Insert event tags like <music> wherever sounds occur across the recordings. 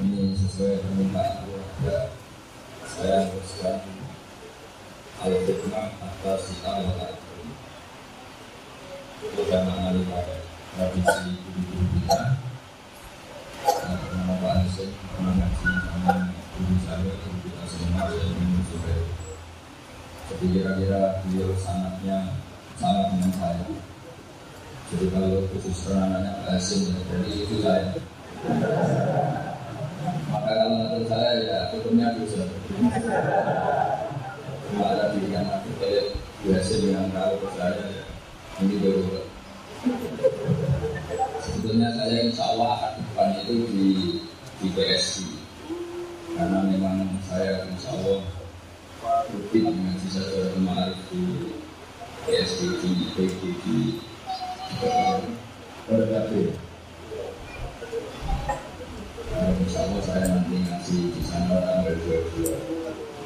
ini sesuai permintaan keluarga saya teruskan al-hikmah atas itu dan mengenali pada tradisi guru-guru kita? Nama Pak Hasim pernah ngaji sama guru saya guru kita semua saya ingin juga jadi kira-kira beliau sangatnya sama dengan saya. Jadi kalau khusus penangannya Pak Hasim jadi itu saya maka kalau saya ya hukumnya bisa. Cuma ada yang aku kayak biasa dengan kalau saya ini baru. Sebetulnya saya insya Allah akan depan itu di di PSI karena memang saya insya Allah rutin mengaji saja kemarin di PSI di PG di Berbagai Insya Allah saya nanti ngasih di sana tanggal 22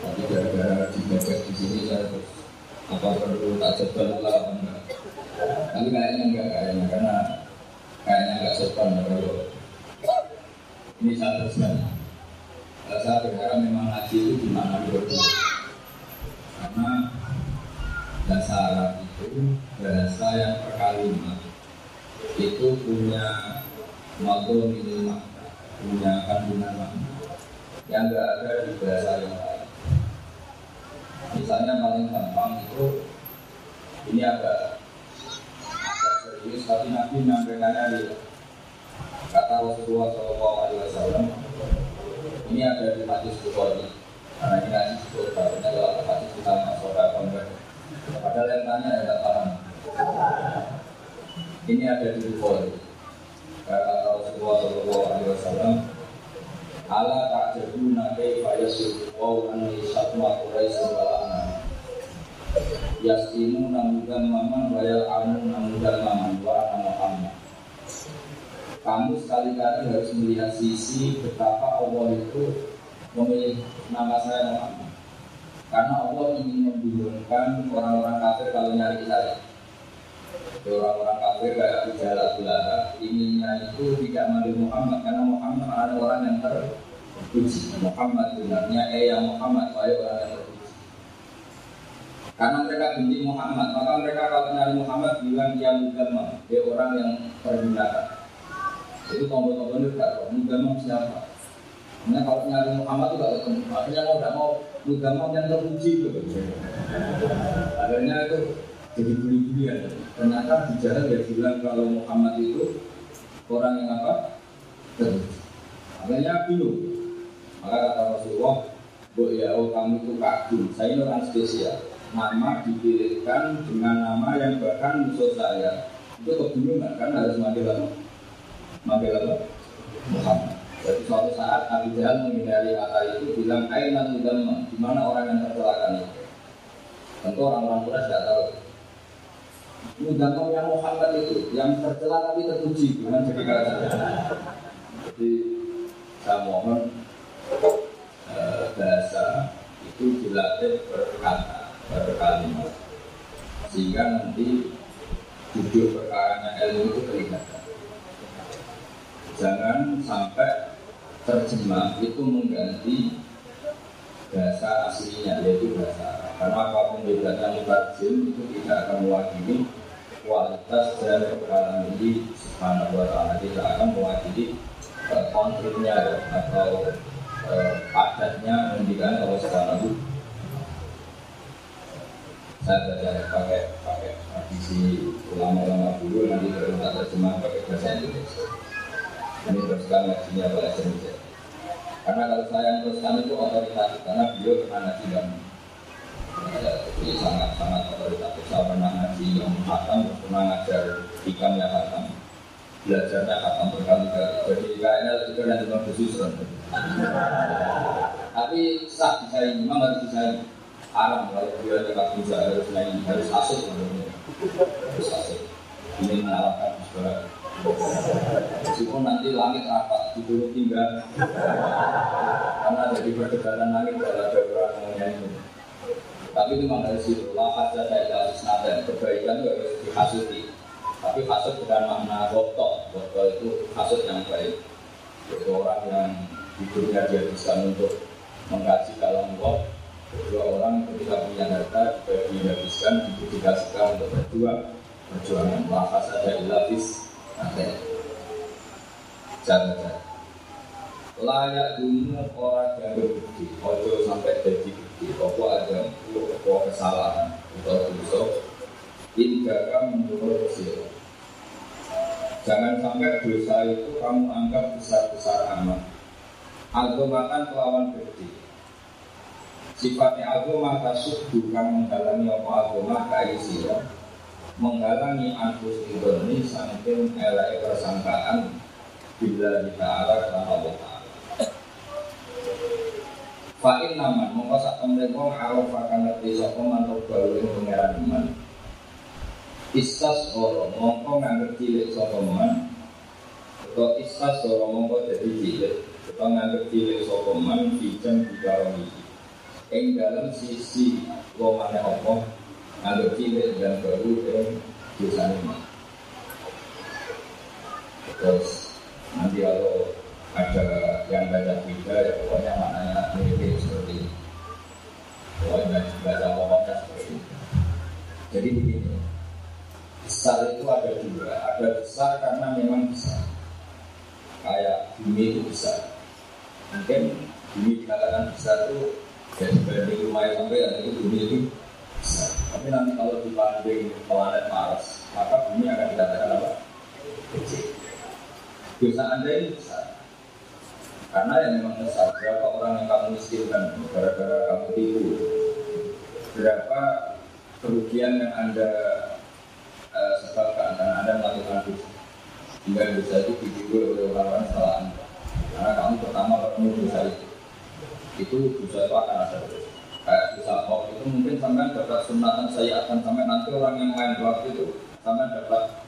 Tapi gara-gara dibebek di sini saya Apa perlu tak coba lah enggak. Tapi kayaknya enggak kayaknya Karena kayaknya enggak sopan kalau Ini saya teruskan Saya berharap memang ngaji itu di mana Karena Arab itu bahasa yang perkalimat itu punya makhluk minimal punya kandungan yang enggak ada di bahasa yang lain. Misalnya paling gampang itu ini agak agak serius tapi Nabi menyampaikannya di kata Rasulullah Shallallahu Alaihi Wasallam ini ada di hadis Bukhari karena ini hadis Bukhari adalah hadis kita masuk ke Padahal yang tanya ya tidak paham. Ini ada di Bukhari kata Rasulullah Shallallahu Alaihi Wasallam ala ta'jabuna kaifa yasifu wa anni satma quraish wala'na yasimu namudan maman wa yal'amu namudan maman wa ana kamu sekali-kali harus melihat sisi betapa Allah itu memilih nama saya Muhammad. Karena Allah ingin membingungkan orang-orang kafir kalau nyari saya orang-orang kafir kayak Ujala Belanda inginnya itu tidak manggil Muhammad karena Muhammad ada orang yang terpuji. Muhammad benarnya eh yang Muhammad wahai orang yang terpuji. Karena mereka benci Muhammad maka mereka kalau nyari Muhammad bilang dia mugama dia orang yang pergunakan itu tombol-tombol itu tahu mugama siapa. Karena kalau nyari Muhammad itu tidak ketemu akhirnya mau tidak mau mugama yang terpuji itu. Akhirnya itu jadi buli-bulian. Ternyata jalan dia bilang kalau Muhammad itu orang yang apa? Terus. Makanya bingung. Maka kata Rasulullah, Bu ya oh, kamu itu kagum. Saya ini orang spesial. Nama dipilihkan dengan nama yang bahkan musuh saya itu kebingungan kan harus manggil apa? Manggil apa? Muhammad. Jadi suatu saat Nabi Jahal menghindari kata itu bilang Aina Tudamma, di mana orang yang tercelakan? Tentu orang-orang Quraisy tidak tahu. Mudakam yang Muhammad itu yang tercela tapi terpuji bukan jadi kata. Jadi saya mohon eh, bahasa itu dilatih berkata berkalimat sehingga nanti judul perkaranya ilmu itu kelihatan. Jangan sampai terjemah itu mengganti bahasa aslinya yaitu bahasa. Karena apa pun bedanya mutarjim itu tidak akan mewakili kualitas dan kepala ini subhanahu wa ta'ala. Tidak akan mewakili uh, atau uh, padatnya mendikan Allah subhanahu saya belajar pakai pakai tradisi ulama-ulama dulu nanti baru tak terjemah pakai bahasa Indonesia. Ini teruskan ngajinya bahasa Indonesia karena kalau saya yang teruskan itu otoritas karena beliau pernah ngaji dan jadi sangat sangat otoritatif. Saya pernah ngaji yang hatam pernah ngajar yang hatam belajarnya hatam berkali-kali. Jadi kayaknya juga nanti mau bersusun tapi sah bisa ini memang harus bisa ini haram kalau dia tidak bisa harus nyanyi harus asik harus asik. Ini menyalahkan saudara Meskipun nanti langit rapat, dulu tinggal Karena jadi perdebatan langit kalau orang yang nyanyi tapi itu memang dari situ. Lafaz jasa ilah isnadan. Kebaikan itu harus dihasuti. Tapi hasut dengan makna botok. Botok itu hasut yang baik. Jadi orang yang hidupnya dihabiskan untuk mengkaji kalam Allah Dua orang ketika punya harta juga dihabiskan didedikasikan untuk berjuang perjuangan maka saja ilafis nanti jangan layak dunia orang yang berbudi ojo sampai jadi budi apa ada apa kesalahan? Atau dosa? Hingga kamu menurut sila jangan sampai dosa itu kamu anggap besar-besar amat. Agamakan kelawan budi sifatnya agama kasut bukan menghalangi apa agama kai sila menghalangi antus ini saking elai persangkaan bila kita arah Allah Fa'in naman mongko sak temne wong arep akan ngerti sapa mantuk baru ing pangeran iman. Istas ora mongko nganggep cilik sapa man. Atau istas ora mongko dadi cilik. Atau nganggep cilik sapa man bijam dikaroni. Ing dalam sisi wongane apa nganggep cilik dan baru ing dosane man. Terus nanti kalau ada yang baca tiga ya pokoknya maknanya mirip seperti ini. Pokoknya baca pokoknya seperti ini. Jadi begini besar itu ada dua. Ada besar karena memang besar. Kayak bumi itu besar. Mungkin bumi dikatakan besar itu ya dibanding rumah yang sampai dan itu bumi itu tapi nanti kalau dibanding planet Mars maka bumi akan dikatakan apa? Kecil dosa anda ini besar. Karena yang memang besar, berapa orang yang kamu miskinkan? Gara-gara kamu tipu, berapa kerugian yang anda uh, sebabkan? Karena anda melakukan dosa. Hingga dosa itu ditipu oleh orang-orang salah anda. Karena kamu pertama ketemu dosa itu, itu dosa itu akan ada. Terus. Kayak dosa kok itu mungkin sampai dapat sunatan saya akan sampai nanti orang yang main waktu itu sampai dapat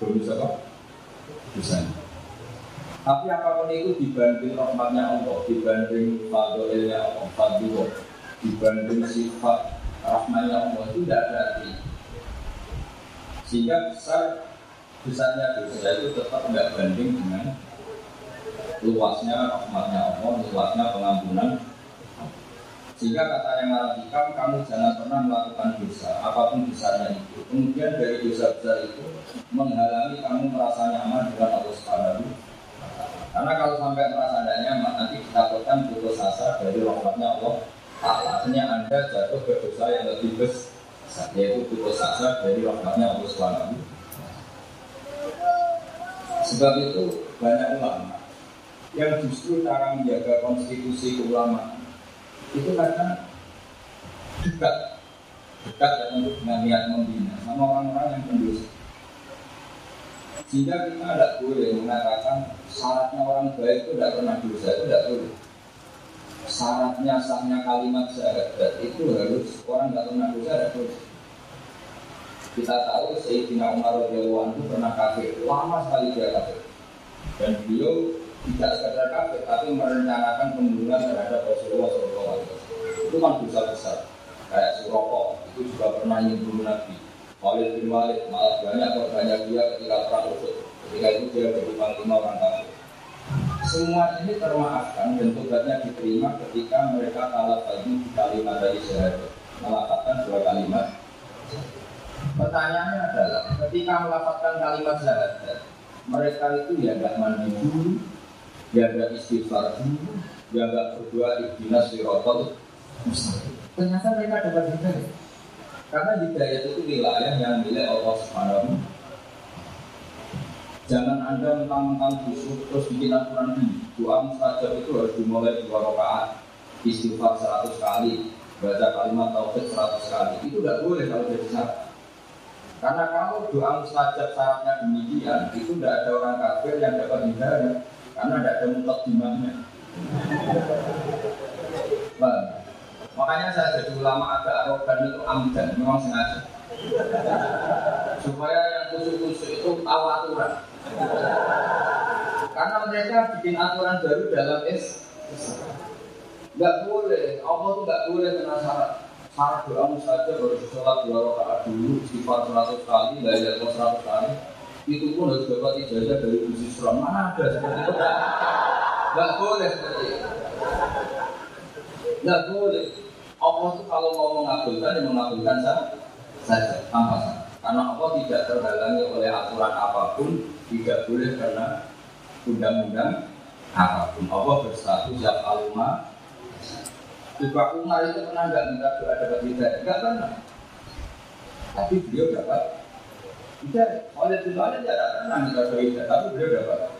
berdosa apa? Tapi apa pun itu dibanding rahmatnya Allah, dibanding fadolnya Allah, fadillah, dibanding sifat rahmatnya Allah itu tidak ada arti. Sehingga besar besarnya dosa itu tetap tidak banding dengan luasnya rahmatnya Allah, luasnya pengampunan. Sehingga kata yang merapikan, kamu jangan pernah melakukan dosa, apa pun besarnya itu. Kemudian dari dosa besar itu menghalangi kamu merasa nyaman dengan Allah Subhanahu karena kalau sampai merasa tidak nyaman, nanti ditakutkan putus asa dari rahmatnya Allah. Artinya Anda jatuh ke dosa yang lebih besar, yaitu putus asa dari rahmatnya Allah SWT. Sebab itu banyak ulama yang justru cara menjaga konstitusi keulamaan itu karena dekat dekat untuk dengan niat membina sama orang-orang yang pendosa sehingga kita tidak boleh mengatakan syaratnya orang baik itu tidak pernah dosa itu tidak boleh. Syaratnya sahnya kalimat syahadat itu harus orang tidak pernah dosa tidak boleh. Kita tahu Sayyidina Umar radhiyallahu itu pernah kafir, lama sekali dia kafir. Dan beliau tidak sekadar kafir, tapi merencanakan pembunuhan terhadap Rasulullah SAW. Itu kan dosa besar. Kayak Suroko itu juga pernah bunuh Nabi. Walid bin Walid malah banyak korbannya dia ketika perang Uhud. Ketika itu dia jadi panglima orang kafir. Semua ini termaafkan dan tobatnya diterima ketika mereka kalah lagi di kalimat dari syahadat. Melafatkan dua kalimat. Pertanyaannya adalah ketika melafatkan kalimat syahadat, mereka itu ya gak mandi dulu, ya gak istighfar dulu, ya gak berdoa ibtinas sirotol. Ternyata mereka dapat hidayah. Karena hidayah itu wilayah yang milik Allah Subhanahu Jangan anda mentang-mentang busuk terus bikin aturan di doa mustajab itu harus dimulai dua rakaat, istighfar seratus kali, baca kalimat tauhid seratus kali. Itu tidak boleh kalau jadi syarat. Karena kalau doa mustajab syaratnya demikian, itu tidak ada orang kafir yang dapat hidayah, karena tidak ada dimanya. Makanya saya jadi ulama agak arogan itu amdan, memang sengaja. Supaya yang kusuk-kusuk itu tahu aturan. Karena mereka bikin aturan baru dalam es. Gak boleh, Allah tuh gak boleh kena syarat. Syarat doa saja baru sholat dua rakaat dulu, sifat seratus kali, ada seratus kali. Itu pun harus dapat ijazah dari Gusti Sulam. Mana ada seperti itu? Nggak boleh seperti itu. Nggak boleh. Allah itu kalau mau mengabulkan, ya mengabulkan saja, tanpa salah. Karena Allah tidak terhalangi oleh aturan apa pun, tidak boleh karena undang-undang apa pun. Allah berstatus yang alma. Juga Umar itu pernah nggak minta doa dapat hidayah? Enggak pernah. Tapi beliau dapat hidayah. Oleh itu tidak pernah minta doa hidayah, tapi beliau dapat.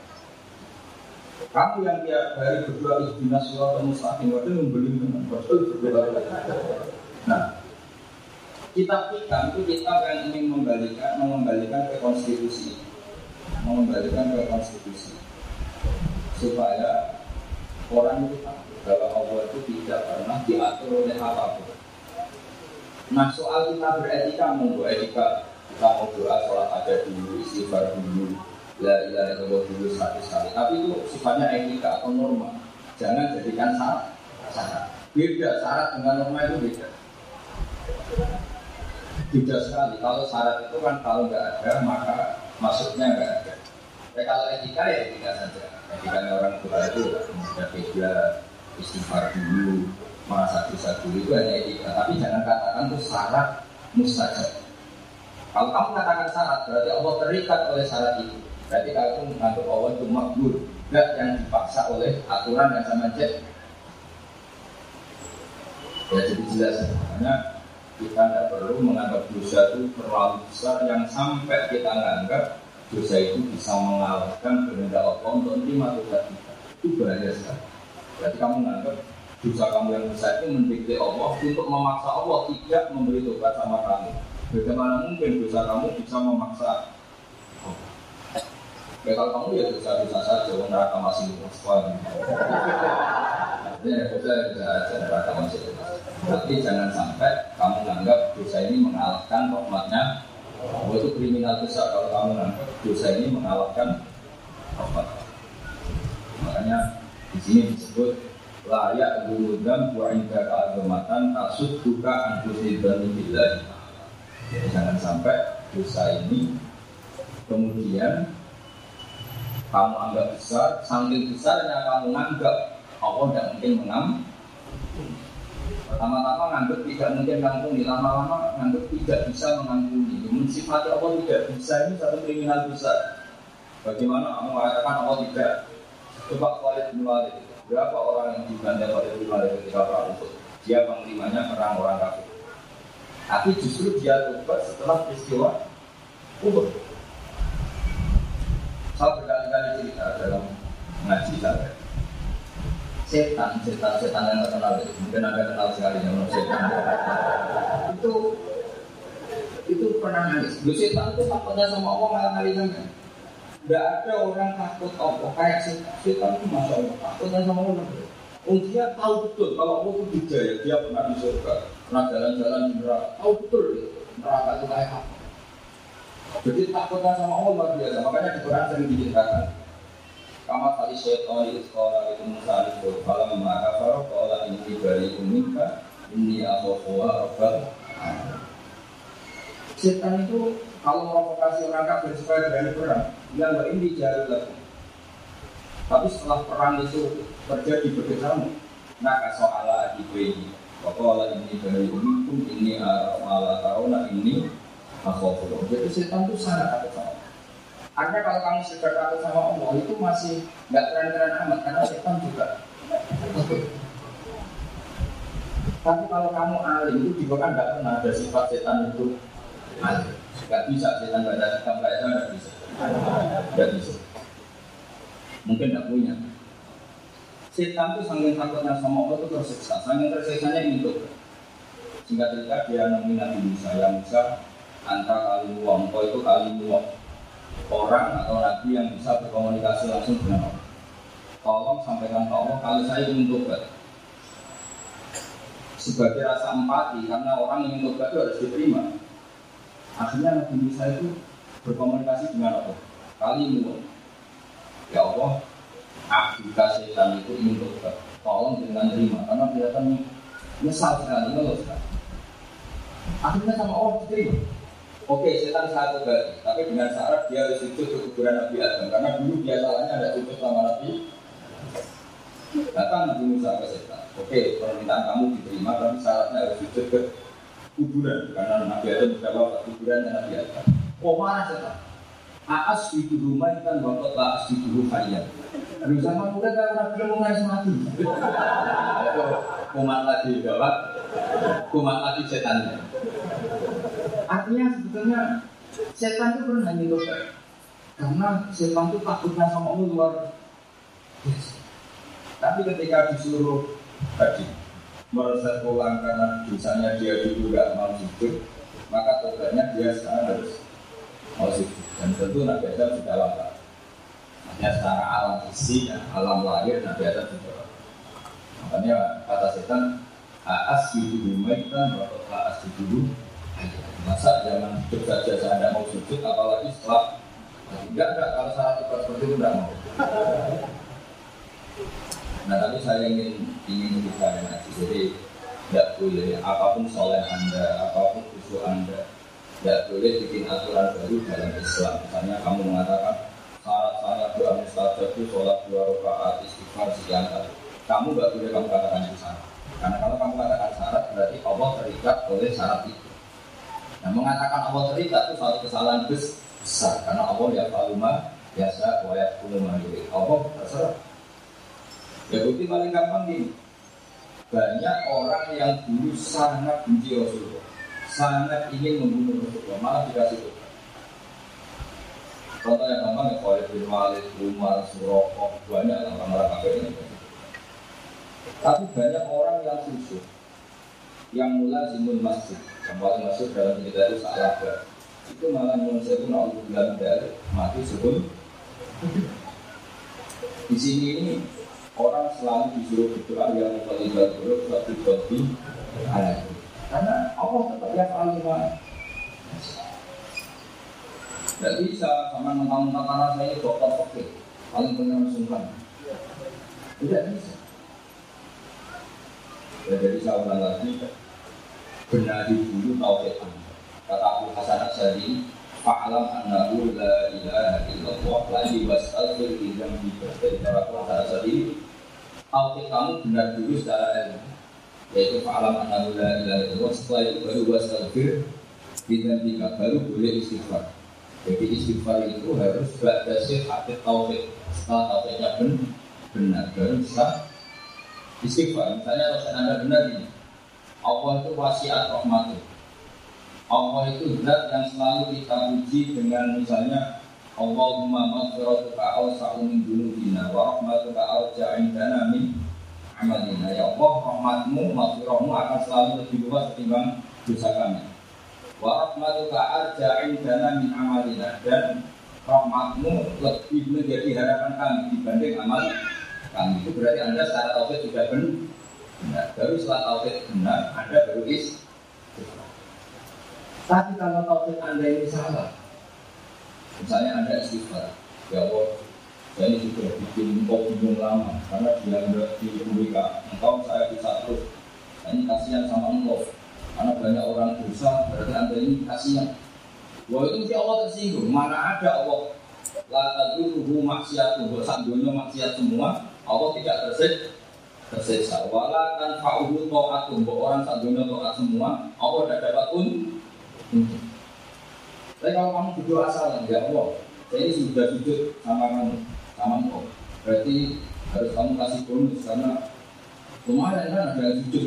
Kamu yang tiap hari berdoa ihdina surat mustaqim waktu membeli dengan berdoa. Nah, kitab kita itu kita yang ingin membalikan mengembalikan ke konstitusi, mengembalikan ke konstitusi supaya orang itu tahu bahwa Allah itu tidak pernah diatur oleh apa pun. Nah soal kita beretika, mau etika, kita mau doa sholat ada dulu, istighfar dulu, la ilaha illallah dulu seratus kali. Tapi itu sifatnya etika atau norma. Jangan jadikan syarat. syarat. Beda syarat dengan norma itu beda. Beda sekali. Kalau syarat itu kan kalau nggak ada maka masuknya nggak ada. Ya, kalau etika ya etika saja. Etika orang tua itu ada beda istighfar dulu, merasa bisa dulu itu hanya etika. Tapi jangan katakan itu syarat mustajab. Kalau kamu katakan syarat berarti Allah terikat oleh syarat itu. Berarti kalau mengatur Allah itu makbul, tidak yang dipaksa oleh aturan yang sama cek. Ya jadi jelas, karena kita tidak perlu menganggap dosa itu terlalu besar yang sampai kita menganggap dosa itu bisa mengalahkan kehendak Allah untuk menerima dosa kita. Itu bahaya sekali. Berarti kamu menganggap dosa kamu yang besar itu mendikte Allah untuk memaksa Allah tidak memberi tobat sama kamu. Bagaimana mungkin dosa kamu bisa memaksa Ya kalau kamu ya bisa-bisa saja, neraka masih luas Ya dosa bisa aja neraka masih luas. Tapi jangan sampai kamu menganggap dosa ini mengalahkan rahmatnya. Oh itu kriminal besar kalau kamu menganggap dosa ini mengalahkan rahmat. Makanya di sini disebut layak guludam wa inda keagamatan tasud duka antusi dan billahi. Jangan sampai dosa ini kemudian kamu anggap besar, saking besarnya kamu anggap Allah tidak mungkin mengampuni. Pertama-tama nganggap tidak mungkin mengampuni, lama-lama nganggap tidak bisa mengampuni. Mensifati Allah tidak bisa ini satu kriminal besar. Bagaimana kamu mengatakan Allah tidak? Coba Khalid bin Walid, berapa orang yang dibantai Khalid bin Walid ketika perang itu? Dia panglimanya perang orang kafir. Tapi justru dia lupa setelah peristiwa Uhud. Saya berkali-kali cerita dalam ngaji saya. Setan, setan, setan yang terkenal itu mungkin ada kenal sekali yang setan. Itu itu pernah nangis. Lu setan itu takutnya sama Allah malah ngalikannya. Tidak ada orang takut Allah kayak setan. Setan itu masya Allah takutnya sama Allah. Oh dia tahu betul kalau Allah itu dijaya, dia pernah di surga, pernah jalan-jalan di neraka, tahu betul neraka itu kayak apa. Jadi takutnya sama Allah luar biasa. Makanya di Quran sering diceritakan. Kama kali syaitan di sekolah itu musalif kalau memakai farok kalau ini dari umika ini akhofuwa rabbal Setan itu kalau provokasi orang kafir supaya berani perang, dia nggak ini jari lagi. Tapi setelah perang itu terjadi bersama, maka soal lagi ini. Kalau ini dari umikum ini malah tahu ini Akhofullah. Jadi setan itu sangat takut sama Allah. Artinya kalau kamu sedang takut sama Allah itu masih nggak keren-keren amat karena setan juga. Tapi kalau kamu alim itu juga kan nggak pernah ada sifat setan itu alim. Gak bisa setan nggak ada sifat nggak ada nggak bisa. Nggak bisa. Mungkin nggak punya. Setan itu sangat takutnya sama Allah itu tersiksa. Sangat tersiksanya itu. Singkat cerita dia nemuin Nabi Musa. yang Musa antara kali wong itu kali wong orang atau nabi yang bisa berkomunikasi langsung dengan Allah. Tolong sampaikan ke Allah kalau saya ingin tobat. Sebagai rasa empati karena orang yang tobat itu harus diterima. Akhirnya Nabi Musa itu berkomunikasi dengan Allah. Kali. Ya Allah, jika setan itu ingin tobat, tolong dengan terima karena kelihatan nyesal sekali, sekali. Akhirnya sama Allah diterima. Oke, setan satu berarti, tapi dengan syarat dia harus sujud ke kuburan Nabi Adam karena dulu dia salahnya ada sujud sama Nabi Datang Nabi Musa ke setan. Oke, permintaan kamu diterima, tapi syaratnya harus sujud ke kuburan. Karena Nabi Adam wafat kuburan dan Nabi Adam. Oh mana setan? Aas di rumah kan waktu tak di rumah kalian. Aduh sama udah kan udah belum mulai mati. Kumat lagi bapak, kumat lagi setan. Artinya sebetulnya setan itu pernah nyedokan. Karena setan itu takutnya sama Allah luar biasa. Tapi ketika disuruh tadi mereset ulang karena dosanya dia dulu gak mau sujud, maka tobatnya dia sekarang harus mau sujud. Dan tentu Nabi Adam sudah wafat. Hanya secara alam isi dan alam lahir Nabi Adam sudah wafat. Makanya kata setan, Aas itu maitan, aas itu Masa zaman hidup saja saya tidak mau sujud, apalagi setelah Enggak, enggak, kalau syarat seperti itu tidak mau Nah tapi saya ingin ingin kita ngaji. Jadi tidak boleh apa pun soleh anda, apa pun khusyuk anda, tidak boleh bikin aturan baru dalam Islam. Misalnya kamu mengatakan syarat saya doa mustajab itu sholat dua rakaat istighfar sekian kali. Kamu nggak boleh kamu katakan itu syarat. Karena kalau kamu katakan syarat berarti Allah terikat oleh syarat itu. Nah mengatakan Allah terikat itu suatu kesalahan besar karena Allah ya faluma biasa wa ya Allah terserah Ya bukti paling gampang gini. Banyak orang yang dulu sangat benci Rasulullah, sangat ingin membunuh Rasulullah, malah dikasih Tuhan. Contoh yang gampang ya Khalid bin Walid, Umar, Suroko, banyak orang-orang kafir ini. Tapi banyak orang yang khusyuk, yang mulai zimun masjid, yang paling masuk dalam cerita itu salah itu malah menunjukkan Allah bilang dari mati sebelum. Di sini ini orang selalu disuruh berdoa yang terlibat buruk suatu bagi anak karena Allah tetap yang alimah tidak bisa sama mentang-mentang karena saya dokter fakir paling benar sungkan. Tidak bisa. Ya, jadi saya ulang lagi benahi dulu tauhid anda kata Abu Hasan Asyadi Fa'alam annahu la ilaha illallah Lagi was'alfir idham bika Dari Abu Hasan Asyadi Tauhid kamu benar dulu secara ilmu yaitu fa'alam annahu la ilaha illallah setelah itu baru wastaghfir bidan tiga baru boleh istighfar. Jadi istighfar itu harus berdasar hati tauhid. Setelah tauhidnya benar baru bisa istighfar. Misalnya kalau anda benar ini Allah itu wasiat rahmatnya. Allah itu zat yang selalu kita puji dengan misalnya Allahumma maghfiratuka awsa'u min dunubina wa rahmatuka arja indana min amalina Ya Allah, rahmatmu, maghfirahmu akan selalu lebih luas ketimbang dosa kami. Wa rahmatuka arja indana min amalina Dan rahmatmu lebih menjadi harapan kami dibanding amal kami. Itu berarti Anda secara tauhid sudah benar Baru setelah tauhid benar, Anda baru is Tapi kalau tauhid Anda ini salah Misalnya Anda istighfar, ya Allah, saya sudah bikin engkau bingung lama karena dia tidak di WK. Engkau saya bisa terus. Ini kasihan sama engkau. Karena banyak orang dosa, berarti Anda ini kasihan. Wah itu si Allah tersinggung. Mana ada Allah La dulu maksiat tuh, sak dunia maksiat semua, Allah tidak tersik tersiksa. Wala kan fa'uhu ta'atum, orang sak dunia ta'at semua, Allah tidak dapat pun. Tapi kalau kamu berdoa salah, ya Allah, saya ini sudah sujud sama kamu, sama engkau. Berarti harus kamu kasih bonus karena kemarin kan ada yang sujud.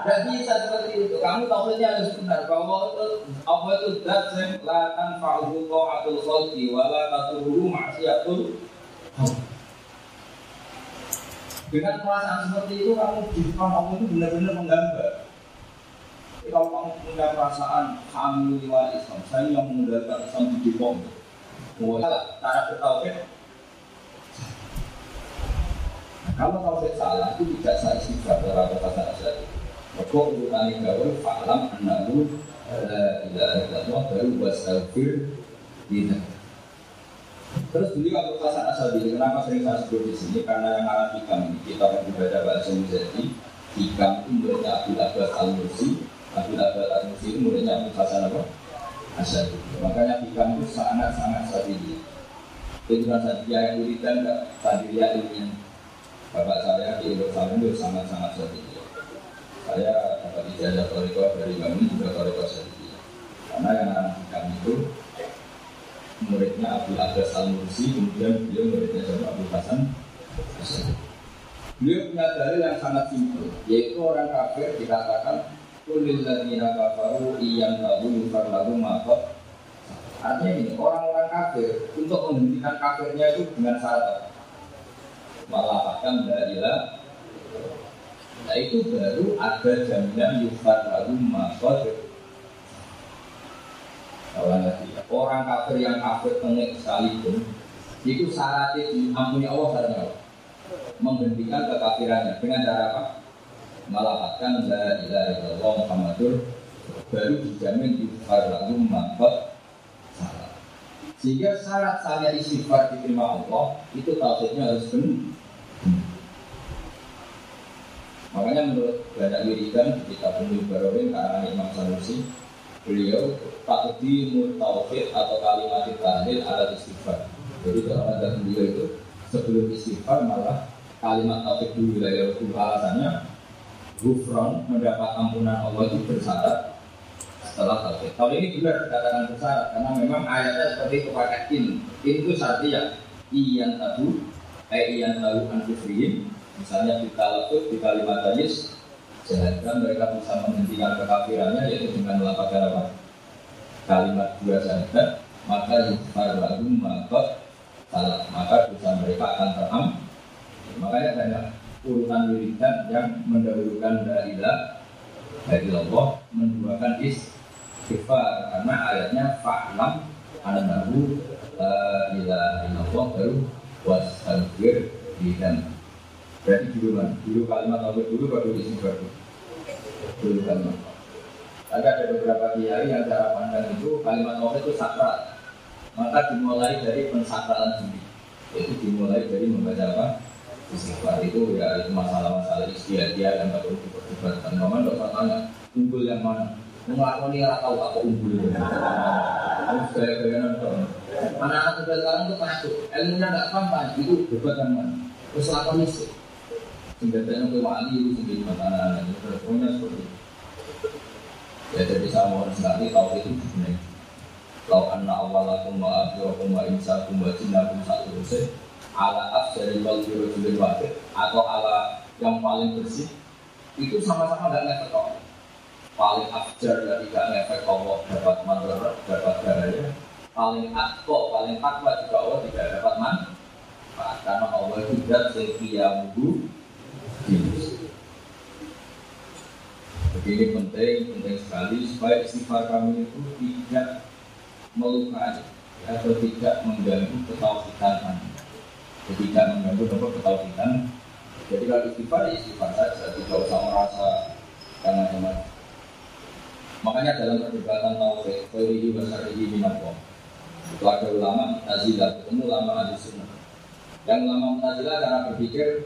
Tidak bisa seperti itu. Kamu tahu saja harus benar bahwa itu Allah itu dat yang lakan fa'uhu ta'atul khalqi wala taturuhu maksiatul dengan perasaan seperti itu kamu di depan Allah itu benar-benar menggambar tapi kalau kamu punya perasaan kami lewat Islam, saya yang mengundalkan Islam di Depok. Wah, cara bertauhid. Nah, kalau tauhid salah itu tidak saya sifat dalam kata saya. Maka urutan gaul fa'lam annahu la ilaha illallah baru wastaghfir tidak. Terus beliau Abu Hasan Asadi, kenapa sering saya sebut di sini? Karena yang arah hikam kita akan dibaca bahasa Muzadi, hikam itu muridnya Abdul Abbas Al-Mursi, Abu Abbas Al-Musi itu muridnya Abu Hasan apa? Asyadi. Makanya hikam itu sangat-sangat sadili. Itu kan sadili yang wiridan, sadili yang ilmiah. Bapak saya di Yerusalem itu sangat-sangat sedih. Saya dapat ijazah toriko dari kami juga toriko sedih. Karena yang anak kami itu muridnya Abu Abbas Al Mursi, kemudian beliau muridnya Jawa Abu Hasan. Beliau punya dalil yang sangat simpel, yaitu orang kafir dikatakan kulil ladina kafaru iyan tahu yufar lagu makot. Artinya ini orang-orang kafir untuk menghentikan kafirnya itu dengan syarat melafatkan dalilah Nah itu baru ada jaminan yufar lagu makot Orang kafir yang kafir tengik sekalipun itu syaratnya diampuni Allah syaratnya menghentikan kekafirannya. Dengan cara apa? Melafatkan la ilaha illallah Muhammadur baru dijamin yufar lagu makot sehingga syarat saya istighfar diterima Allah itu tauhidnya harus benar. Makanya menurut banyak wiridan di kitab Umul Barawin karena Imam Sanusi beliau takdimu tauhid atau kalimat tahlil ada istighfar. Jadi kalau ada beliau itu sebelum istighfar malah kalimat tauhid dulu ya itu alasannya Gufron mendapat ampunan Allah itu bersyarat setelah tauhid. Kalau ini benar dikatakan bersyarat karena memang ayatnya seperti itu pakai in. In itu artinya iyan tahu, eh iyan anfusrihim Misalnya kita lakukan di kalimat tajis, sehatkan mereka bisa menghentikan kekafirannya yaitu dengan melakukan apa? Kalimat dua saja, maka yufar lagu maka salah, maka dosa mereka akan teram. Makanya banyak urutan wiridan yang mendahulukan dari dari Allah menduakan istighfar karena ayatnya fa'lam annahu la ilaha illallah baru wastaghfir dan Berarti dulu kan, dulu kalimat tauhid dulu baru isi baru. Kalimat. Tapi ada beberapa kiai yang cara pandang itu kalimat tauhid itu sakral. Maka dimulai dari pensakralan diri. Itu dimulai dari membaca apa? Istighfar itu ya itu masalah-masalah istiadat yang perlu diperdebatkan. Tidak usah tanya unggul yang mana. Melakukan ini tahu apa unggul. Gaya-gaya nonton. Anak-anak sekarang itu masuk, ilmunya nggak paham, itu debat yang mana. Terus lakukan isi senjatanya ke wali itu sendiri makanan itu pokoknya seperti itu ya jadi saya mohon sekali tahu itu sebenarnya Lau anna awalakum wa akhirakum wa insakum wa jinnakum satu rusin Ala afjari wal birojulil wakil Atau ala yang paling bersih Itu sama-sama gak ngefek kok. Paling afjar ya tidak ngefek Allah dapat manfaat, dapat bahaya Paling atko, paling takwa juga Allah tidak dapat manfaat Karena Allah itu dat jadi ini penting, penting sekali supaya istighfar kami itu tidak melukai atau tidak mengganggu ketauhidan kami. Jadi tidak mengganggu apa ketauhidan. Jadi kalau istighfar ya istighfar saja, tidak usah merasa karena macam Makanya dalam perdebatan tauhid, teori bahasa ini minallah. Itu ada ulama Mu'tazilah, ketemu ulama Ahli Sunnah. Yang ulama Mu'tazilah cara berpikir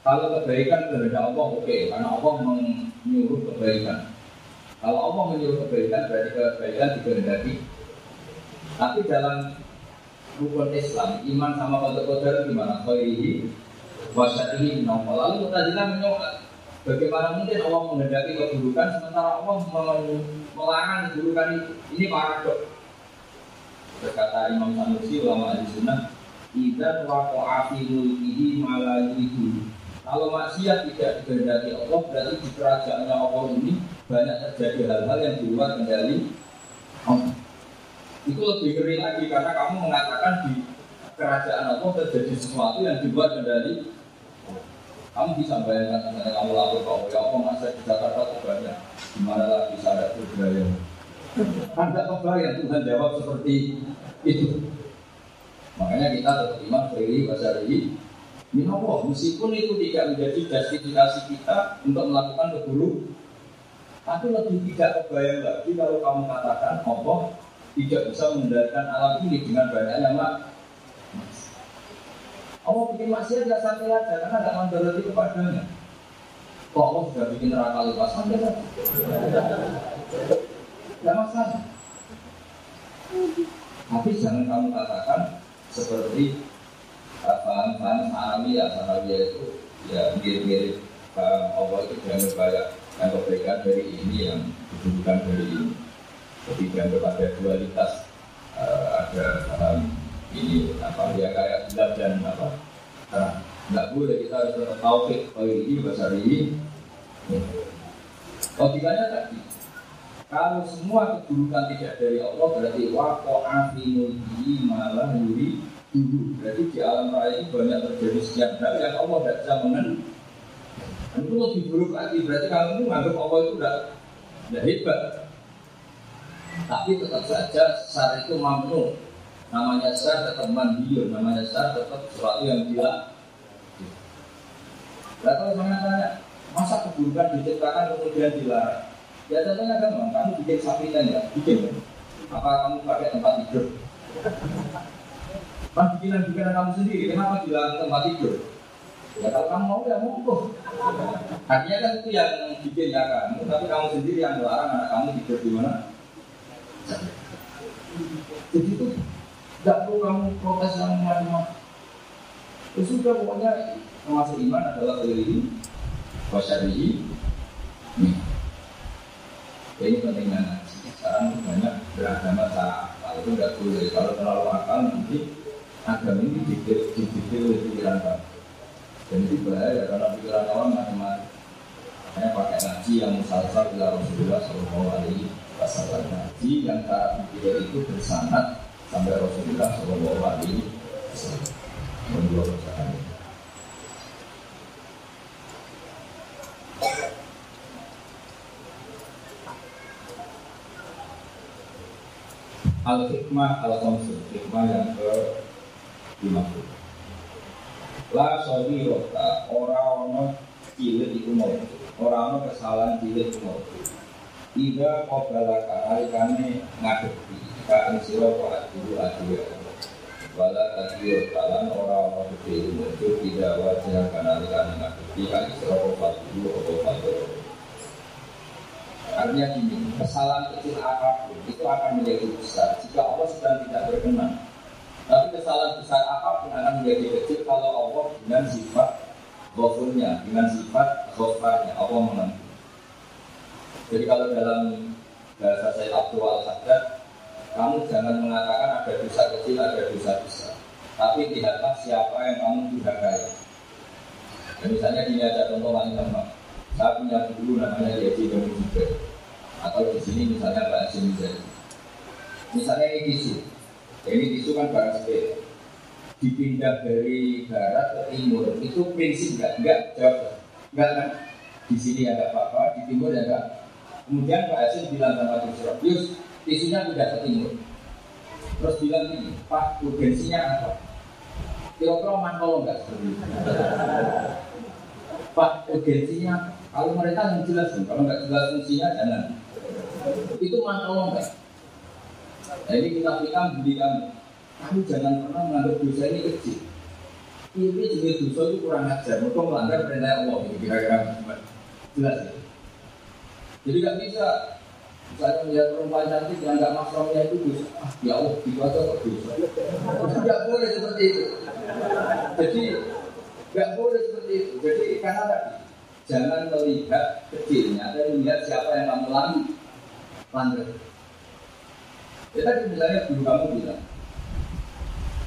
kalau kebaikan kehendak Allah oke, okay, karena Allah menyuruh kebaikan. Kalau Allah menyuruh kebaikan berarti kebaikan dikehendaki. Tapi dalam rukun Islam, iman sama kota qadar gimana? Khairihi ini minallah. Lalu Mu'tazilah menyoal Bagaimana mungkin Allah menghendaki keburukan sementara Allah melarang keburukan itu? Ini paradok. Berkata Imam Sanusi ulama ahli sunnah, "Idzan waqa'a fi mulkihi itu kalau maksiat tidak dikehendaki Allah, berarti di kerajaannya Allah ini banyak terjadi hal-hal yang di luar kendali Allah. Itu lebih ngeri lagi karena kamu mengatakan di kerajaan Allah terjadi sesuatu yang di luar kendali kamu bisa bayangkan misalnya kamu lapor Allah, ya Allah masa di Jakarta banyak, gimana lagi sadar budaya. Anda kebayang Tuhan jawab seperti itu. Makanya kita tetap iman, beri, bahasa Allah, meskipun itu tidak menjadi justifikasi kita untuk melakukan keburu, tapi lebih tidak kebayang lagi kalau kamu katakan Allah tidak bisa mengendalikan alam ini dengan banyaknya mak. Allah bikin maksiat tidak sampai aja karena tidak mandoroti kepadanya. Kok Allah sudah bikin neraka lepas sampai saja. Tidak masalah. Tapi jangan kamu katakan seperti paham paham sanawi ya sanawi itu ya mirip-mirip. Paham Allah itu jangan kayak yang kebaikan dari ini yang bukan dari ini. Jadi dianggap dualitas uh, ada paham ini apa ya kayak gelap dan apa. Nah, nggak boleh kita harus tauhid oh ini bahasa ini. Logikanya tadi kalau semua keburukan tidak dari Allah berarti wako afinulhi malah yuri dulu. Berarti di alam raya ini banyak terjadi sekian hal yang Allah tidak bisa. Dan itu lebih buruk lagi. Berarti kamu menganggap Allah itu tidak tidak hebat. Tapi tetap saja sar itu mampu. Namanya sar tetap mandiur, namanya sar tetap sesuatu yang gila. Kalau saya tanya, masa keburukan diciptakan kemudian dilarang? Ya contohnya gampang, kamu bikin sapi ya, bikin. Apa kamu pakai tempat tidur? Pas bikinan-bikinan kamu sendiri, kenapa bilang tempat tidur? Ya kalau kamu mau ya mau Artinya kan itu yang bikin ya kamu, tapi kamu sendiri yang melarang anak kamu tidur di mana? Jadi itu tidak perlu kamu protes yang macam-macam. Ya sudah pokoknya termasuk iman adalah ini, wasyarihi, Ya, ini pentingnya. Sekarang banyak beragama salah. Itu tidak boleh. Kalau terlalu akal nanti agama ini dipikir oleh pikiran kamu. Dan itu bahaya karena pikiran awam macam-macam. Makanya pakai ngaji yang musalsal bila Rasulullah Shallallahu Alaihi Wasallam ngaji yang cara pikir itu bersanad sampai Rasulullah Shallallahu Alaihi Wasallam. Menurut saya. al hikmah al khamsul hikmah yang ke 50 la sobi rota ora ono cilik iku mau ora ono kesalahan cilik iku mau Ida kobala kane ngadepi. Ka sira kok dulu adiya wala tadiyo talan ora ono gede muncul tidak wajah kana kane ngadepi. Ka ing sira kok dulu apa Artinya gini, kesalahan kecil apa pun itu akan menjadi besar. Jika Allah sedang tidak berkenan. Kesalahan besar apa pun akan menjadi kecil kalau Allah dengan sifat ghafurnya, dengan sifat ghafarnya, Allah mengampuni. Jadi kalau dalam bahasa saya Abdul al kamu jangan mengatakan ada dosa kecil, ada dosa besar. Tapi lihatlah siapa yang kamu durhakai. Dan misalnya ini ada contoh lain sama. Saya punya guru namanya Yedi Bani Atau di sini misalnya Pak Hasim Misalnya ini tisu. Ini tisu kan barang sepeda. Dipindah dari barat ke timur itu prinsip enggak enggak jawab enggak kan? Di sini ada apa-apa, di timur ada. Kemudian Pak Hasim bilang sama Yusuf, Yus, tisunya pindah ke timur. Terus bilang ini, Pak, urgensinya apa? Kira-kira mantau enggak seperti itu? <laughs> Pak, urgensinya kalau mereka yang jelas, kalau nggak jelas fungsinya jangan. Itu mantau enggak? Nah ini kita pikirkan beli kami. Kamu jangan pernah menganggap dosa ini kecil. Ini juga dosa itu kurang ajar. Mereka melanggar perintah Allah. Kira-kira jelas ya. Jadi nggak bisa Misalnya melihat perempuan cantik yang nggak mahramnya itu dosa. Ah, ya Allah, itu aja kok dosa. Tidak boleh seperti itu. Jadi nggak boleh seperti itu. Jadi karena tadi Jangan melihat kecilnya, tapi melihat siapa yang kamu langgar. Ya tadi misalnya guru kamu bilang,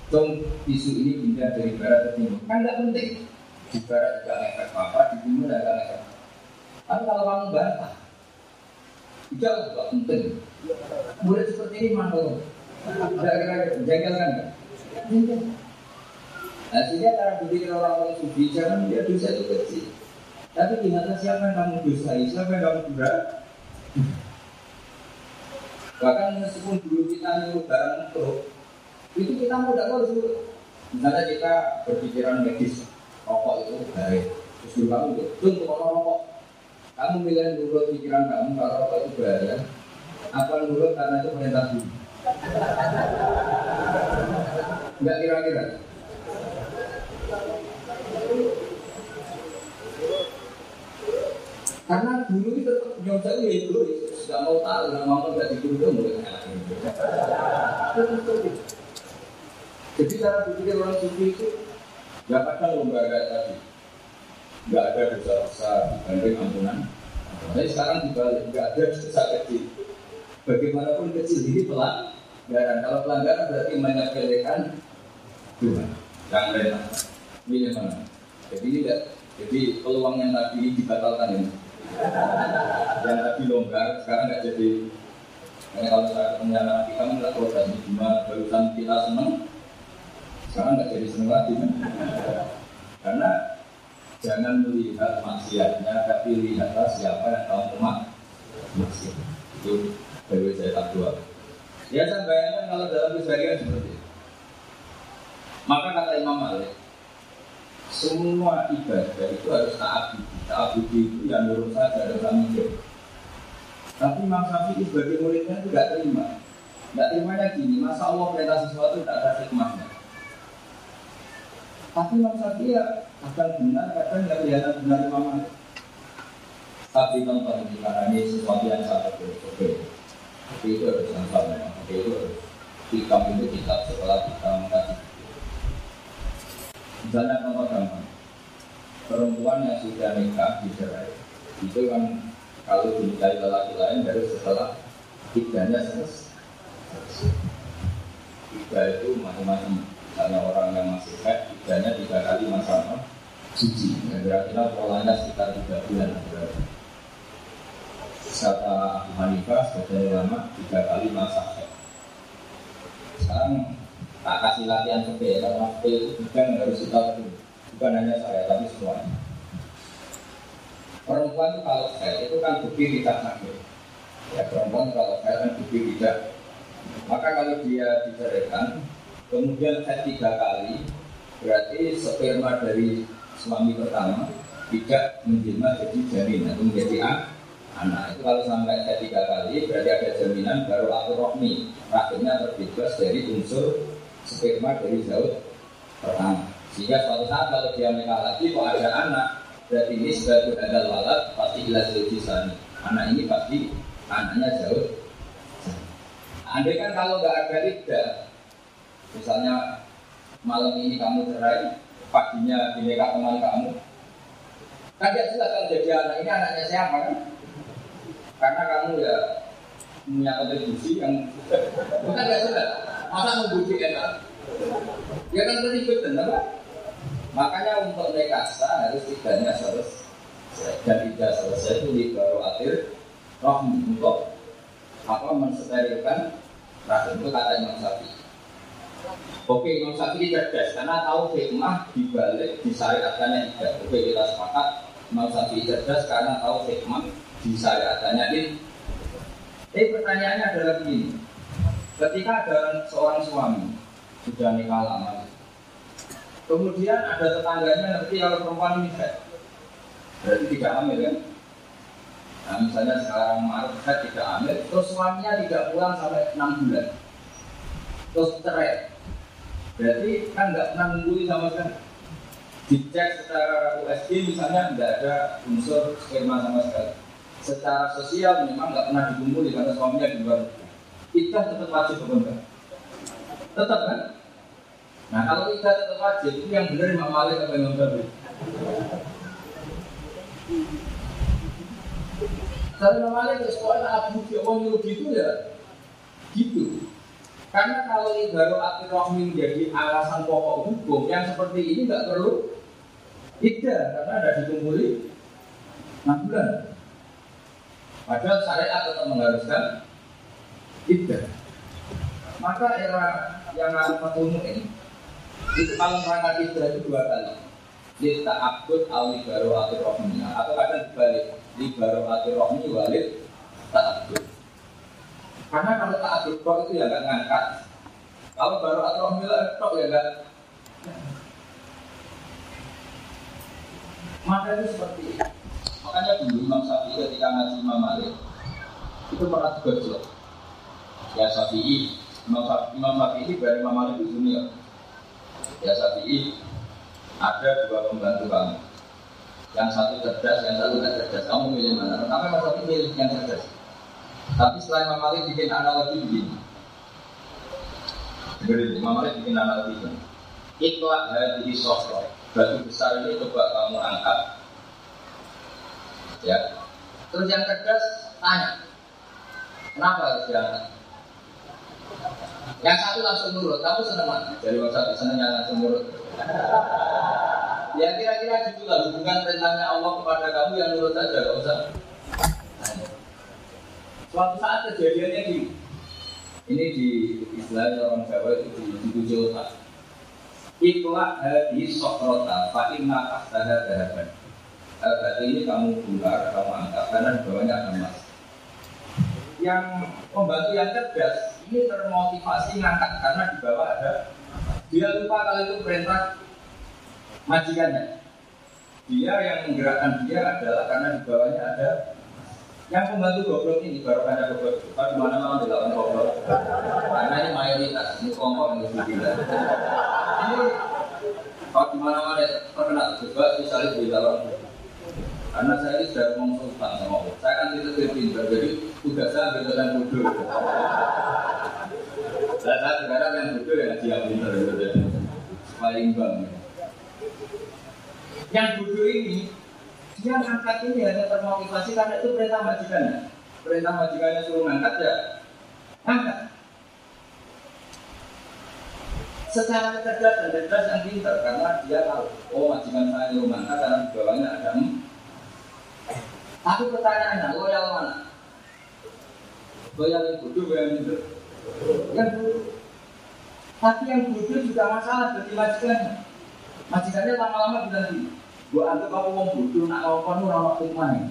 dong isu ini pindah dari barat ke timur. Kan nggak penting. Di barat juga efek apa, di timur ada efek apa. Tapi kalau kamu bantah, tidak nggak penting. Murid seperti ini mana lo? Kira-kira jengkel kan? Nah, sehingga cara berpikir orang-orang sufi jangan dia dosa itu kecil. Tapi lihatlah siapa yang kamu dosai, siapa yang kamu berat. Bahkan meskipun dulu kita nyuruh barang untuk itu kita mau tidak harus Misalnya kita berpikiran medis, rokok itu baik. Terus dulu kamu itu, untuk rokok. Kamu milih dulu pikiran kamu kalau rokok itu bahaya. Apa dulu karena itu perintah dulu. Enggak kira-kira. Karena guru itu tetap nyontek ya itu nggak mau tahu, nggak mau nggak diguru mulai Jadi cara berpikir orang sufi itu Ya kadang lomba kayak tadi, nggak ada dosa besar dibanding ampunan. Tapi sekarang dibalik, nggak ada dosa kecil. Bagaimanapun kecil ini pelanggaran. Kalau pelanggaran berarti menyepelekan Tuhan. Yang lain ini mana? Jadi ini tidak. Jadi peluang yang tadi dibatalkan ini. Yang tadi longgar, sekarang nggak jadi. Karena kalau saya ketemu anak kita kan nggak tahu tadi gimana barusan kita seneng, sekarang nggak jadi seneng lagi kan? Karena jangan melihat maksiatnya, tapi lihatlah siapa yang tahu umat maksiat. Itu dari saya tak dua. Ya saya bayangkan kalau dalam keseharian seperti itu. Maka kata Imam Malik, semua ibadah itu harus taat Taat itu yang menurut saja dalam mikir. Tapi Imam Syafi'i sebagai muridnya itu tidak terima. Tidak terimanya gini, masa Allah perintah sesuatu tidak ada hikmahnya. Tapi Imam Syafi'i ya akan benar, kadang nggak kelihatan benar Imam Malik. Tapi contoh ini karena ini sesuatu yang sangat berbeda. Tapi itu harus sama, tapi itu harus hikam itu kitab setelah kita. Misalnya contoh gampang, perempuan yang sudah nikah di cerai itu kan kalau dinikahi lelaki lain baru setelah tidaknya selesai. Tiga itu macam-macam. Misalnya orang yang masih head, tidaknya tiga kali masa suci. Ya, berarti polanya sekitar tiga bulan. Kata Abu Hanifah sebagai ulama tiga kali masa head. Sekarang tak kasih latihan sepe karena sepe itu bukan harus kita bukan hanya saya tapi semuanya. Perempuan itu kalau saya itu kan bukti tidak sakit. Ya perempuan kalau saya kan bukti tidak. Maka kalau dia diceraikan, kemudian saya tiga kali, berarti sperma dari suami pertama tidak menjelma jadi janin atau menjadi anak. Itu kalau sampai saya tiga kali, berarti ada jaminan baru aku rohmi. Rahimnya terbebas dari unsur sperma dari jauh pertama. Sehingga suatu saat kalau dia menikah lagi, kok ada anak, berarti ini sebagai ada walat pasti jelas sana. Anak ini pasti anaknya jauh. Andai kan kalau nggak ada tidak, misalnya malam ini kamu cerai, paginya bineka teman kamu, kan dia jelas kalau jadi anak ini anaknya siapa kan? Karena kamu ya punya kontribusi yang <laughs> bukan nggak jelas. Masa membuktikan enak? Ya kan ribet apa? Makanya untuk nekasa harus tidaknya selesai dan tidak selesai itu di baru akhir roh untuk apa mensterilkan rahim itu kata Imam Syafi'i. Oke Imam Syafi'i cerdas karena tahu hikmah dibalik disyariatkannya tidak. Oke kita sepakat Imam Syafi'i cerdas karena tahu hikmah disyariatkannya ini. Tapi pertanyaannya adalah begini. Ketika ada seorang suami sudah nikah lama, Kemudian ada tetangganya ngerti kalau perempuan ini head. Berarti tidak hamil kan? Nah misalnya sekarang Maret head tidak hamil, terus suaminya tidak pulang sampai 6 bulan. Terus cerai. Berarti kan nggak pernah nungguin sama sekali. Dicek secara USG misalnya tidak ada unsur sperma sama sekali. Secara sosial memang nggak pernah dikumpuli karena suaminya di luar. Kita tetap wajib benar. Tetap kan? Nah kalau kita tetap wajib itu yang benar Imam Malik atau Imam Syafi'i? Kalau Imam Malik itu sekolah Abu Jawa nyuruh gitu ya, gitu. Karena kalau ibarat akhir rohmi menjadi alasan pokok hukum yang seperti ini nggak perlu tidak karena ada dikumpuli 6 bulan. Padahal syariat tetap mengharuskan tidak. Maka era yang aku ini itu kalau merangkak hijrah itu dua kali. Kita akut al baru akhir rohnya atau kadang dibalik baru akhir rohnya walid tak akut. Karena kalau tak kok itu ya nggak ngangkat. Kalau baru akhir rohnya kok ya nggak. Maka itu seperti. Makanya dulu Imam Syafi'i ketika ngaji Imam Malik itu pernah juga Ya Syafi'i, Imam Syafi'i dari Imam Malik itu dunia ya Syafi'i ada dua pembantu kamu. Yang satu cerdas, yang satu tidak cerdas. Kamu milih mana? pertama Mas Syafi'i milih yang cerdas. Tapi setelah Imam Malik bikin analogi begini. Jadi Imam Malik bikin analogi begini. Ikhlak hadhi sofro Batu besar ini coba kamu angkat. Ya. Terus yang tegas tanya. Kenapa harus diangkat? Yang satu langsung nurut, kamu seneng mana? Dari satu seneng yang langsung nurut Ya kira-kira gitulah hubungan perintahnya Allah kepada kamu yang nurut saja, gak usah Suatu saat kejadiannya di ini di istilah orang Jawa itu di, tujuh otak. Iklah hadis sokrota, fa inna tahtaha dahaban. Berarti ini kamu bongkar, kamu angkat, karena bawahnya emas. Yang pembantu yang cerdas, ini termotivasi ngangkat, karena di bawah ada dia lupa kalau itu perintah majikannya. Dia yang menggerakkan dia adalah karena di bawahnya ada yang pembantu goblok ini baru ada goblok. Di mana mana dilakukan goblok. Karena ini mayoritas, ini kelompok lebih gila. Ini kalau di mana mana terkena coba misalnya di dalam karena saya ini sudah ngomong sultan sama Allah. Saya kan tidak pintar, jadi tugas saya ambil bodoh. Dan saya sekarang yang bodoh ya dia pintar, jadi paling bang. Yang bodoh ini dia ngangkat ini hanya termotivasi karena itu perintah majikannya. Perintah majikannya suruh ngangkat ya, ngangkat. Secara cerdas dan cerdas yang pintar karena dia tahu, oh majikan saya suruh ngangkat karena di bawahnya ada Tapi pertanyaannya, loyal mana? Loyal yang bodoh, loyal yang pintar. Yang bodoh. Tapi yang bodoh juga masalah bagi majikannya. Majikannya lama-lama bilang gini, Gua anggap kamu mau bodoh, nak ngomong ora waktu mana.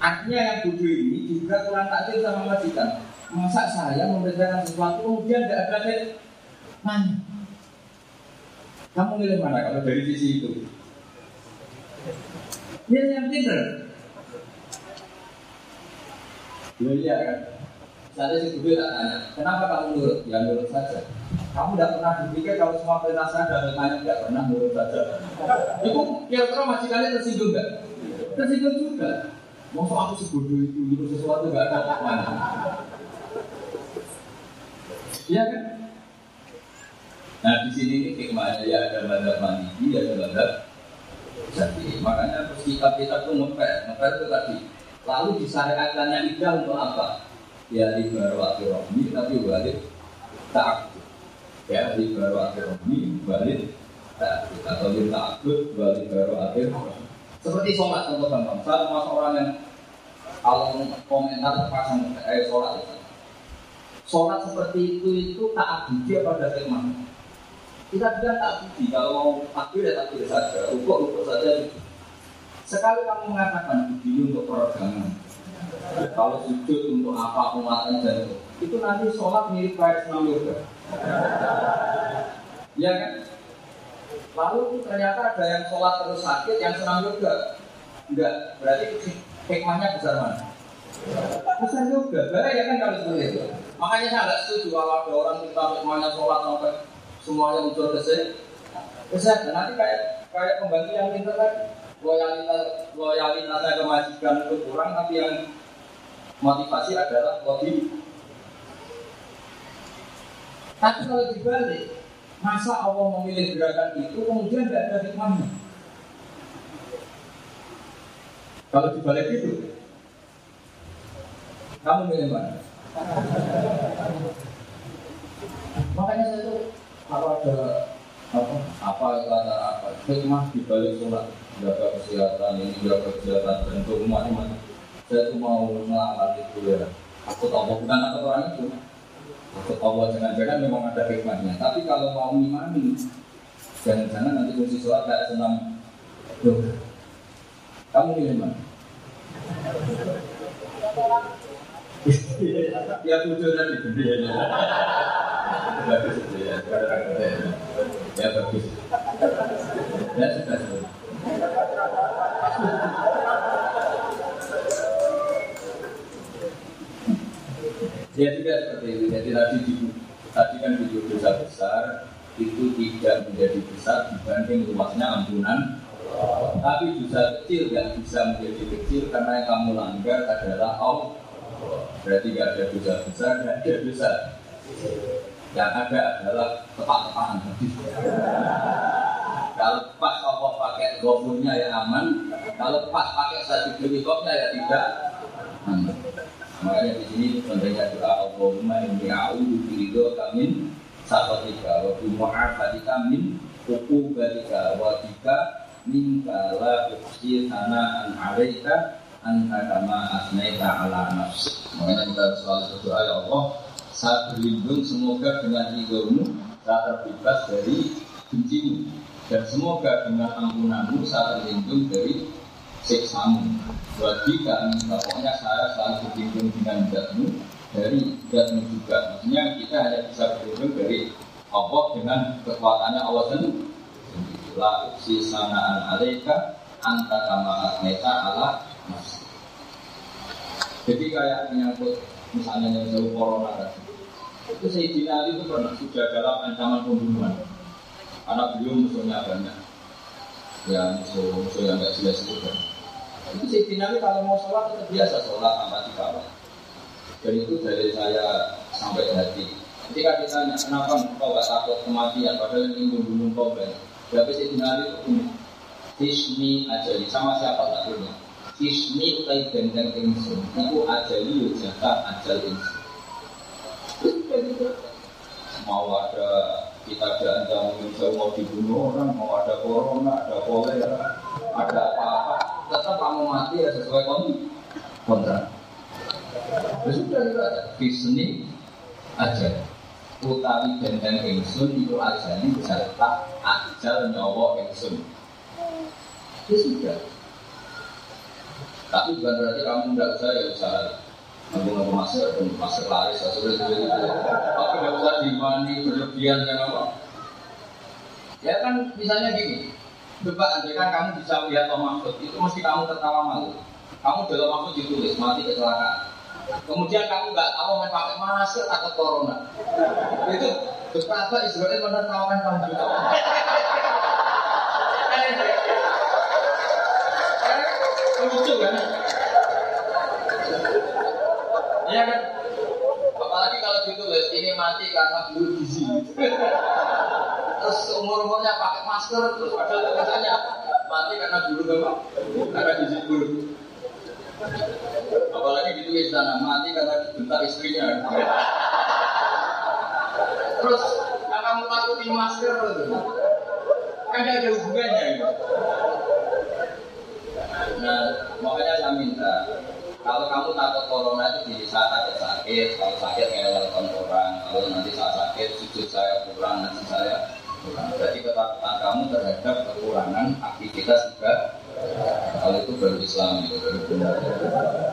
Artinya yang bodoh ini juga kurang takdir sama majikan. Masa saya memberitakan sesuatu kemudian tidak ada mana? Kamu milih mana kalau dari sisi itu? Milih yang pinter. Iya kan? Saya si Budi tak tanya, kenapa kamu nurut? Ya nurut saja. Kamu tidak pernah berpikir kalau semua perintah saya dan lain tidak pernah nurut saja. Itu kira-kira majikannya tersinggung nggak? Tersinggung juga. Mau aku sebodoh itu, itu sesuatu nggak ada mana? Iya kan? Nah di sini ini hikmahnya ya ada madhab mandiri, ya ada madhab jadi makanya terus kita kita tuh ngeper, ngeper itu tadi. Lalu disyariatkannya idah untuk apa? Ya di baru akhir rohmi tapi balik tak ya di baru akhir rohmi balik tak atau di takut balik baru akhir seperti sholat contoh gampang. Saya termasuk orang yang kalau komentar terpasang eh sholat. Itu sholat seperti itu itu tak abdi pada firman. Kita bilang tak abdi kalau mau takbir ya takbir saja. Rukuk rukuk saja. Sekali kamu mengatakan begini untuk peregangan kalau sujud untuk apa penguatan dan itu nanti sholat mirip kayak senam yoga. Iya kan? Lalu ternyata ada yang sholat terus sakit, yang senam yoga. Enggak, berarti hikmahnya besar mana? Besar juga, bahaya kan kalau seperti itu. Makanya saya nggak setuju kalau ada orang kita semuanya sholat sampai semuanya muncul kesehatan. Kesehatan nanti kayak kayak pembantu yang pintar kan loyalitas loyalitasnya ke majikan itu kurang tapi yang motivasi adalah lebih tapi kalau dibalik masa Allah memilih gerakan itu kemudian tidak ada hikmahnya. Kalau dibalik itu kamu milih mana? Makanya saya tuh kalau ada apa apa antara apa? Hikmah dibalik sholat. Jaga kesehatan ini jaga kesehatan dan semuanya macam saya tuh mau melamar itu ya. Aku tahu bukan aku orang itu. Aku tahu jangan-jangan memang ada hikmahnya. Tapi kalau mau imani jangan-jangan nanti fungsi sholat kayak senam Duh. kamu milih mana? <laughs> ya tujuh nanti gede ya. Bagus ya. Ya. Bagus. Ya sudah Ya tidak seperti itu. Jadi tadi di, tadi kan video dosa besar itu tidak menjadi besar dibanding luasnya ampunan. Tapi dosa kecil tidak bisa menjadi kecil karena yang kamu langgar adalah Allah. Berarti tidak ada dosa besar, tidak ada dosa. Yang ada adalah tepat-tepatan Kalau pas Allah pakai gofurnya ya aman, kalau pas pakai satu helikopternya ya tidak. Makanya di sini pentingnya doa Allahumma inni a'udzu biridho kamin sakotika wa bi mu'afatika min uqubatika wa bika minka la uqsi sana'an 'alaika anta kama asnaita ala nafsi. Makanya kita selalu berdoa ya Allah, saya berlindung semoga dengan ridhomu saya terbebas dari bencimu dan semoga dengan ampunanmu saya terlindung dari siksamu. Bagi kami, pokoknya saya selalu berlindung dengan zatmu dari zatmu juga. Maksudnya kita hanya bisa berlindung dari Allah dengan kekuatannya Allah sendiri. La uksi sanaan alaika anta kama asneta ala nafsi. Jadi kayak menyangkut misalnya yang jauh corona tadi. Itu Sayyidina Ali itu pernah sudah dalam ancaman pembunuhan. Anak beliau musuhnya banyak. Ya musuh-musuh yang gak jelas itu kan. Itu Sayyidina Ali kalau mau sholat itu biasa sholat tanpa dikawal. Dan itu dari saya sampai hati. Ketika ditanya, kenapa kau gak takut kematian, padahal yang ingin membunuh kau banyak. Tapi Sayyidina Ali itu punya. Hismi ajali, sama siapa takutnya? Hismi utai benteng ingsun, itu ajali yujata ajal ingsun. Mau ada kita ada ancaman mau dibunuh orang, mau ada corona, ada kolera, ada apa-apa, tetap kamu mati ya sesuai kontrak. Ya sudah itu aja. Bisni aja. Utawi benteng ingsun itu aja ini serta ajal nyawa ingsun. Ya sudah. Tapi bukan berarti kamu tidak usah ya usah Kamu nggak masker, masker laris, sudah itu. Tapi nggak usah dimani berlebihan yang apa. Ya kan misalnya gini, Coba andai kan kamu bisa melihat Om Mahfud, itu mesti kamu tertawa malu. Kamu dalam Mahfud ditulis mati kecelakaan. Kemudian kamu nggak tahu main pakai masker atau corona. Itu betapa Israel menertawakan kamu juga. Lucu kan? Iya kan? Apalagi kalau ditulis ini mati karena bulu gizi. Terus umur umurnya pakai masker terus ada tulisannya mati karena bulu apa? Karena gizi bulu. Apalagi ditulis sana mati karena dibentak istrinya. Terus yang kamu takuti masker kan ada hubungannya. Nah, makanya saya minta kalau kamu takut corona itu di saat sakit sakit, kalau sakit ngelelkan orang, kalau nanti saat sakit sujud saya kurang, nanti saya kurang. Berarti ketakutan kamu terhadap kekurangan aktivitas juga. Kalau itu baru Islam itu baru benar.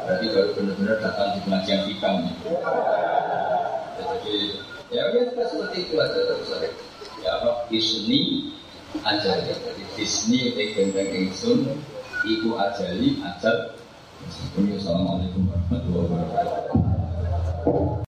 Berarti baru benar-benar datang di pengajian hikam. Jadi ya kita seperti itu aja terus Ya apa? Disney aja ya. Jadi Disney gendeng ingsun, iku ajali ajal Assalamualaikum warahmatullahi wabarakatuh.